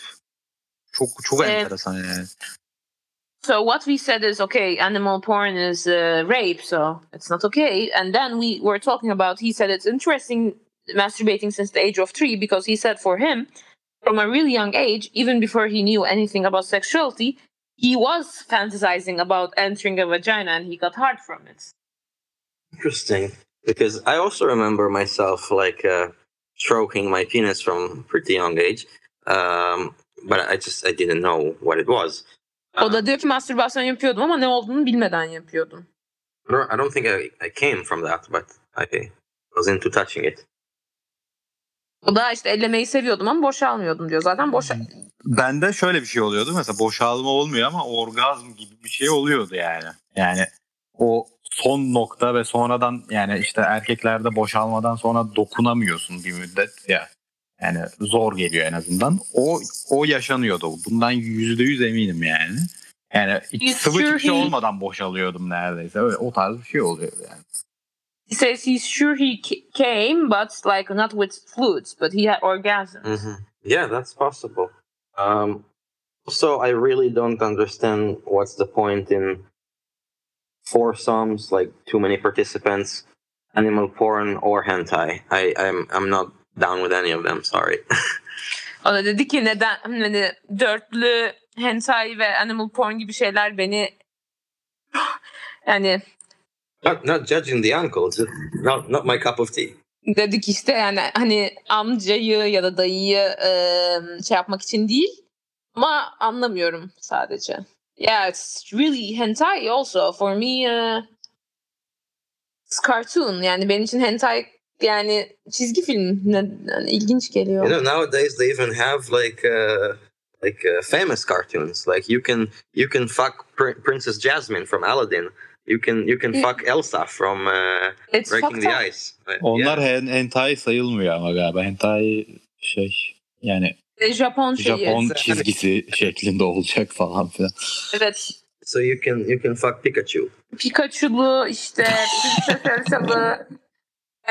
Çok çok Evet. enteresan yani. So what we said is okay, animal porn is uh, rape, so it's not okay. And then we were talking about. He said it's interesting masturbating since the age of three because he said for him, from a really young age, even before he knew anything about sexuality, he was fantasizing about entering a vagina, and he got hard from it. Interesting, because I also remember myself like uh, stroking my penis from pretty young age, um, but I just I didn't know what it was. O da diyor ki mastürbasyon yapıyordum ama ne olduğunu bilmeden yapıyordum. I don't, I don't think I, I came from that, but I was into touching it. O da işte ellemeyi seviyordum ama boşalmıyordum diyor. Zaten boşa Bende şöyle bir şey oluyordu. Mesela boşalma olmuyor ama orgazm gibi bir şey oluyordu yani. Yani o son nokta ve sonradan yani işte erkeklerde boşalmadan sonra dokunamıyorsun bir müddet ya. Yani zor geliyor en azından. O o yaşanıyordu. Bundan yüzde yüz eminim yani. Yani hiç sıvı sure hiçbir şey he- olmadan boşalıyordum neredeyse. Öyle, o tarz bir şey oluyordu yani. he says he's sure he ca- came, but like not with fluids, but he had orgasms. hmm Yeah, that's possible. Um, so I really don't understand what's the point in foursomes, like too many participants, animal porn, or hentai. I, I'm I'm not down with any of them. Sorry. O da dedi ki neden hani dörtlü hentai ve animal porn gibi şeyler beni yani not not judging the uncle. Not not my cup of tea. dedik işte yani hani amcayı ya da dayıyı e, şey yapmak için değil ama anlamıyorum sadece. Yeah, it's really hentai also for me. Uh, it's cartoon yani benim için hentai yani çizgi film yani ilginç geliyor. You know, nowadays they even have like uh, like uh, famous cartoons. Like you can you can fuck Pr- Princess Jasmine from Aladdin. You can you can Yeah. fuck Elsa from uh, It's Breaking the up. Ice. Uh, Onlar yeah. hen- hentai sayılmıyor ama galiba. Hentai şey yani E, Japon şeyi. Japon çizgisi şeklinde olacak falan filan. Evet. So you can you can fuck Pikachu. Pikachu'lu işte Princess Elsa'lı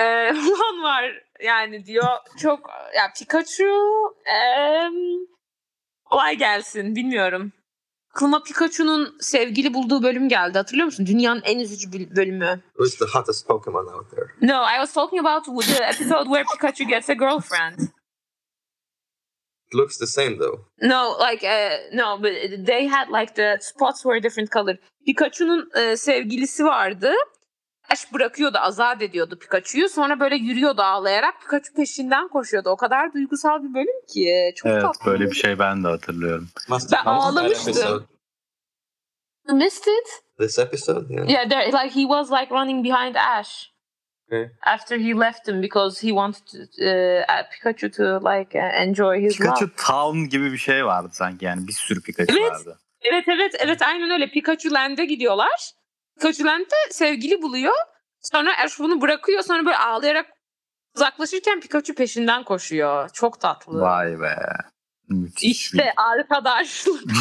e, olan var yani diyor. Çok ya Pikachu em, kolay gelsin bilmiyorum. Aklıma Pikachu'nun sevgili bulduğu bölüm geldi. Hatırlıyor musun? Dünyanın en üzücü bölümü. Who's the hottest Pokemon out there? No, I was talking about the episode where Pikachu gets a girlfriend. It looks the same though. No, like uh, no, but they had like the spots were different color. Pikachu'nun e, sevgilisi vardı. Aş bırakıyordu, azat ediyordu Pikachu'yu. Sonra böyle yürüyordu ağlayarak. Pikachu peşinden koşuyordu. O kadar duygusal bir bölüm ki. Çok Evet tatlı. böyle bir şey ben de hatırlıyorum. Ben ağlamıştım. missed it? This episode, yeah. Yeah, there, like he was like running behind Ash. Okay. After he left him because he wanted to, uh, Pikachu to like uh, enjoy his love. Pikachu Town gibi bir şey vardı sanki yani bir sürü Pikachu Evet. vardı. Evet evet evet aynen öyle. Pikachu Land'e gidiyorlar. Land'de sevgili buluyor. Sonra Ash bunu bırakıyor. Sonra böyle ağlayarak uzaklaşırken Pikachu peşinden koşuyor. Çok tatlı. Vay be. Müthiş İşte arkadaşlık.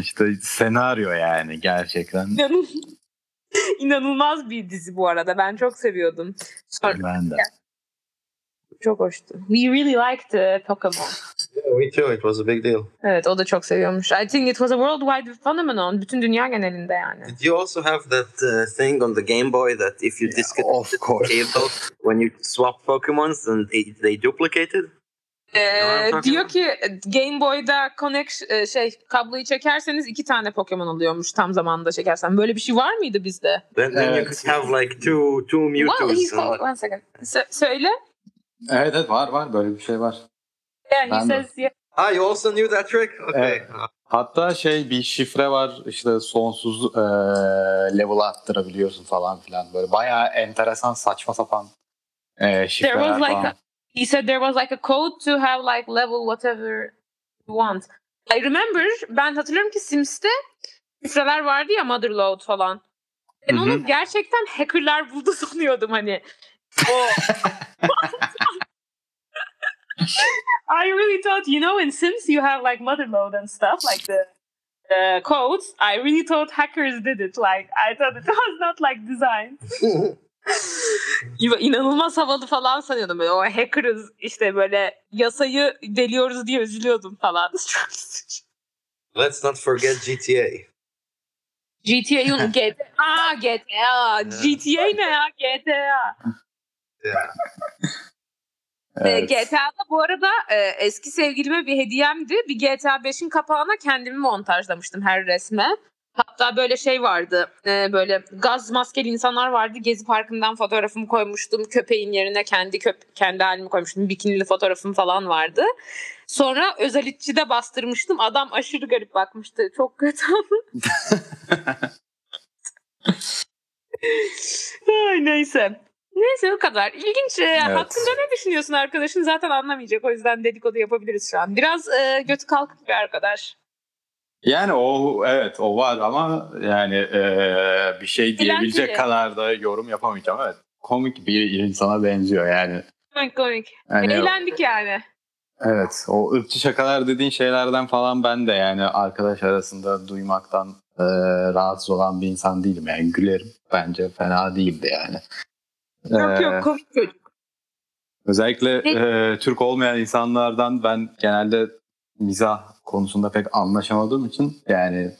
işte senaryo yani gerçekten. İnanılmaz bir dizi bu arada. Ben çok seviyordum. Sonra Ben de. çok hoştu. We really liked uh, Pokemon. Yeah, me too. It was a big deal. Evet o da çok seviyormuş. I think it was a worldwide phenomenon. Bütün dünya genelinde yani. Did you also have that uh, thing on the Game Boy that if you disconnect of the course. cable when you swap Pokemons, then they, they duplicated? Ee, diyor ki Game Boy'da connection e, şey kabloyu çekerseniz iki tane Pokemon oluyormuş tam zamanında çekersen. Böyle bir şey var mıydı bizde? Then, then you could have like two two Well, he's Mewtwo's. called, one second. Sö- söyle. Evet evet var var böyle bir şey var. Yeah, he Ben de. says yeah. Ah, you also knew that trick? Okay. Evet. Hatta şey bir şifre var işte sonsuz e, level attırabiliyorsun falan filan. Böyle bayağı enteresan saçma sapan e, şifreler There was like falan. a, he said there was like a code to have like level whatever you want. I remember ben hatırlıyorum ki Sims'te şifreler vardı ya Motherload falan. Ben onu gerçekten hackerlar buldu sanıyordum hani. O I really thought, you know, in Sims you have like motherload and stuff, like the the codes. I really thought hackers did it. Like I thought it was not like design. İ- İnanılmaz havalı falan sanıyordum. Böyle, o oh, hackerız işte böyle yasayı deliyoruz diye üzülüyordum falan. Çok üzücü. Let's not forget GTA. GTA'yı GTA, GTA, GTA ne ya GTA? Yeah. Ee, Evet. GTA'da bu arada e, eski sevgilime bir hediyemdi. Bir GTA 5'in kapağına kendimi montajlamıştım her resme. Hatta böyle şey vardı. e, böyle gaz maskeli insanlar vardı. Gezi Parkı'ndan fotoğrafımı koymuştum. Köpeğin yerine kendi köp kendi halimi koymuştum. Bikinili fotoğrafım falan vardı. Sonra özellikçide bastırmıştım. Adam aşırı garip bakmıştı. Çok kötü Ay neyse. Neyse o kadar. İlginç. Ee, Hakkında ne düşünüyorsun arkadaşın? Zaten anlamayacak. O yüzden dedikodu yapabiliriz şu an. Biraz e, götü kalkık bir arkadaş. Yani o evet o var ama yani e, bir şey diyebilecek kadar da yorum yapamayacağım. Evet komik bir insana benziyor yani. Komik komik. Hani Eğlendik yani. Evet o ırkçı şakalar dediğin şeylerden falan ben de yani arkadaş arasında duymaktan e, rahatsız olan bir insan değilim yani gülerim bence fena değildi yani. Yok Ee, yok komik çocuk. Özellikle Ne- e, Türk olmayan insanlardan ben genelde mizah konusunda pek anlaşamadığım için yani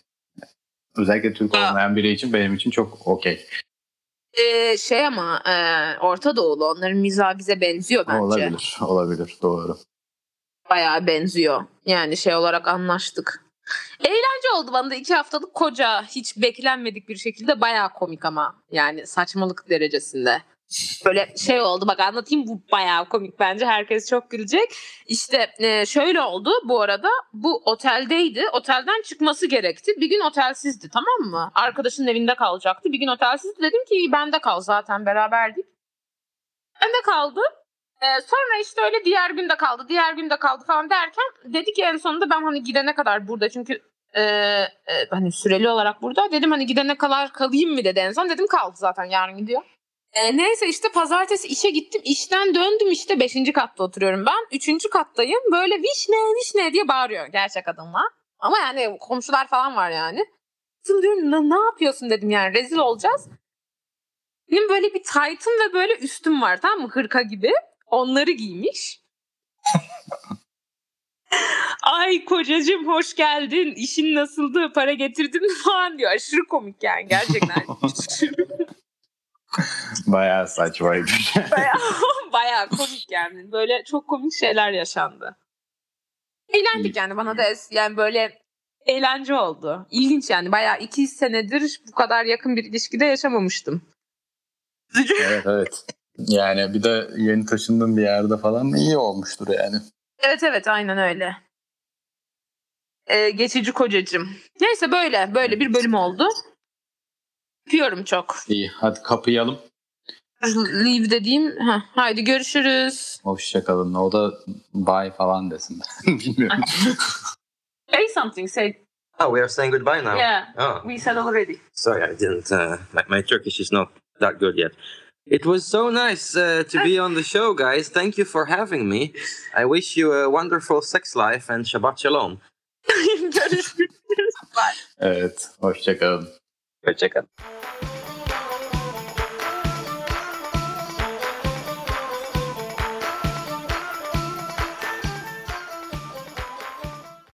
özellikle Türk Aa. olmayan biri için benim için çok okey. Ee, şey ama e, Orta Doğulu onların mizahı bize benziyor bence. Olabilir, olabilir doğru. Bayağı benziyor. Yani şey olarak anlaştık. Eğlence oldu bana da iki haftalık koca hiç beklenmedik bir şekilde bayağı komik ama yani saçmalık derecesinde. Böyle şey oldu bak anlatayım bu bayağı komik bence herkes çok gülecek. İşte e, şöyle oldu bu arada bu oteldeydi otelden çıkması gerekti bir gün otelsizdi tamam mı? Arkadaşının evinde kalacaktı bir gün otelsizdi dedim ki bende kal zaten beraberdik. Bende kaldı ee, sonra işte öyle diğer günde kaldı, diğer günde kaldı falan derken dedi ki en sonunda ben hani gidene kadar burada çünkü e, e, hani süreli olarak burada dedim hani gidene kadar kalayım mı dedi en son dedim kaldı zaten yarın gidiyor. E, neyse işte pazartesi işe gittim işten döndüm işte 5. katta oturuyorum ben 3. kattayım böyle vişne vişne diye bağırıyor gerçek adımla ama yani komşular falan var yani. Kızım diyorum ne, ne yapıyorsun dedim yani rezil olacağız. Benim böyle bir taytım ve böyle üstüm var tamam mı hırka gibi. Onları giymiş. Ay kocacığım hoş geldin. İşin nasıldı? Para getirdin mi falan diyor. Aşırı komik yani gerçekten. Bayağı saçmaydı. bayağı, bayağı komik yani. Böyle çok komik şeyler yaşandı. Eğlendik yani bana da yani böyle eğlence oldu. İlginç yani bayağı iki senedir bu kadar yakın bir ilişkide yaşamamıştım. evet evet. Yani bir de yeni taşındığın bir yerde falan iyi olmuştur yani. Evet evet aynen öyle. Ee, geçici kocacığım. Neyse böyle böyle bir bölüm oldu. Öpüyorum çok. İyi hadi kapayalım. Leave dediğim. Heh, haydi görüşürüz. Hoşçakalın. O da bye falan desin. Bilmiyorum. Say something. Say Oh, we are saying goodbye now. yeah. Oh, We said already. sorry, I didn't. Uh, my, my Turkish is not that good yet. It was so nice uh, to be on the show, guys. Thank you for having me. I wish you a wonderful sex life and Shabbat Shalom. evet. Hoşçakalın. İt.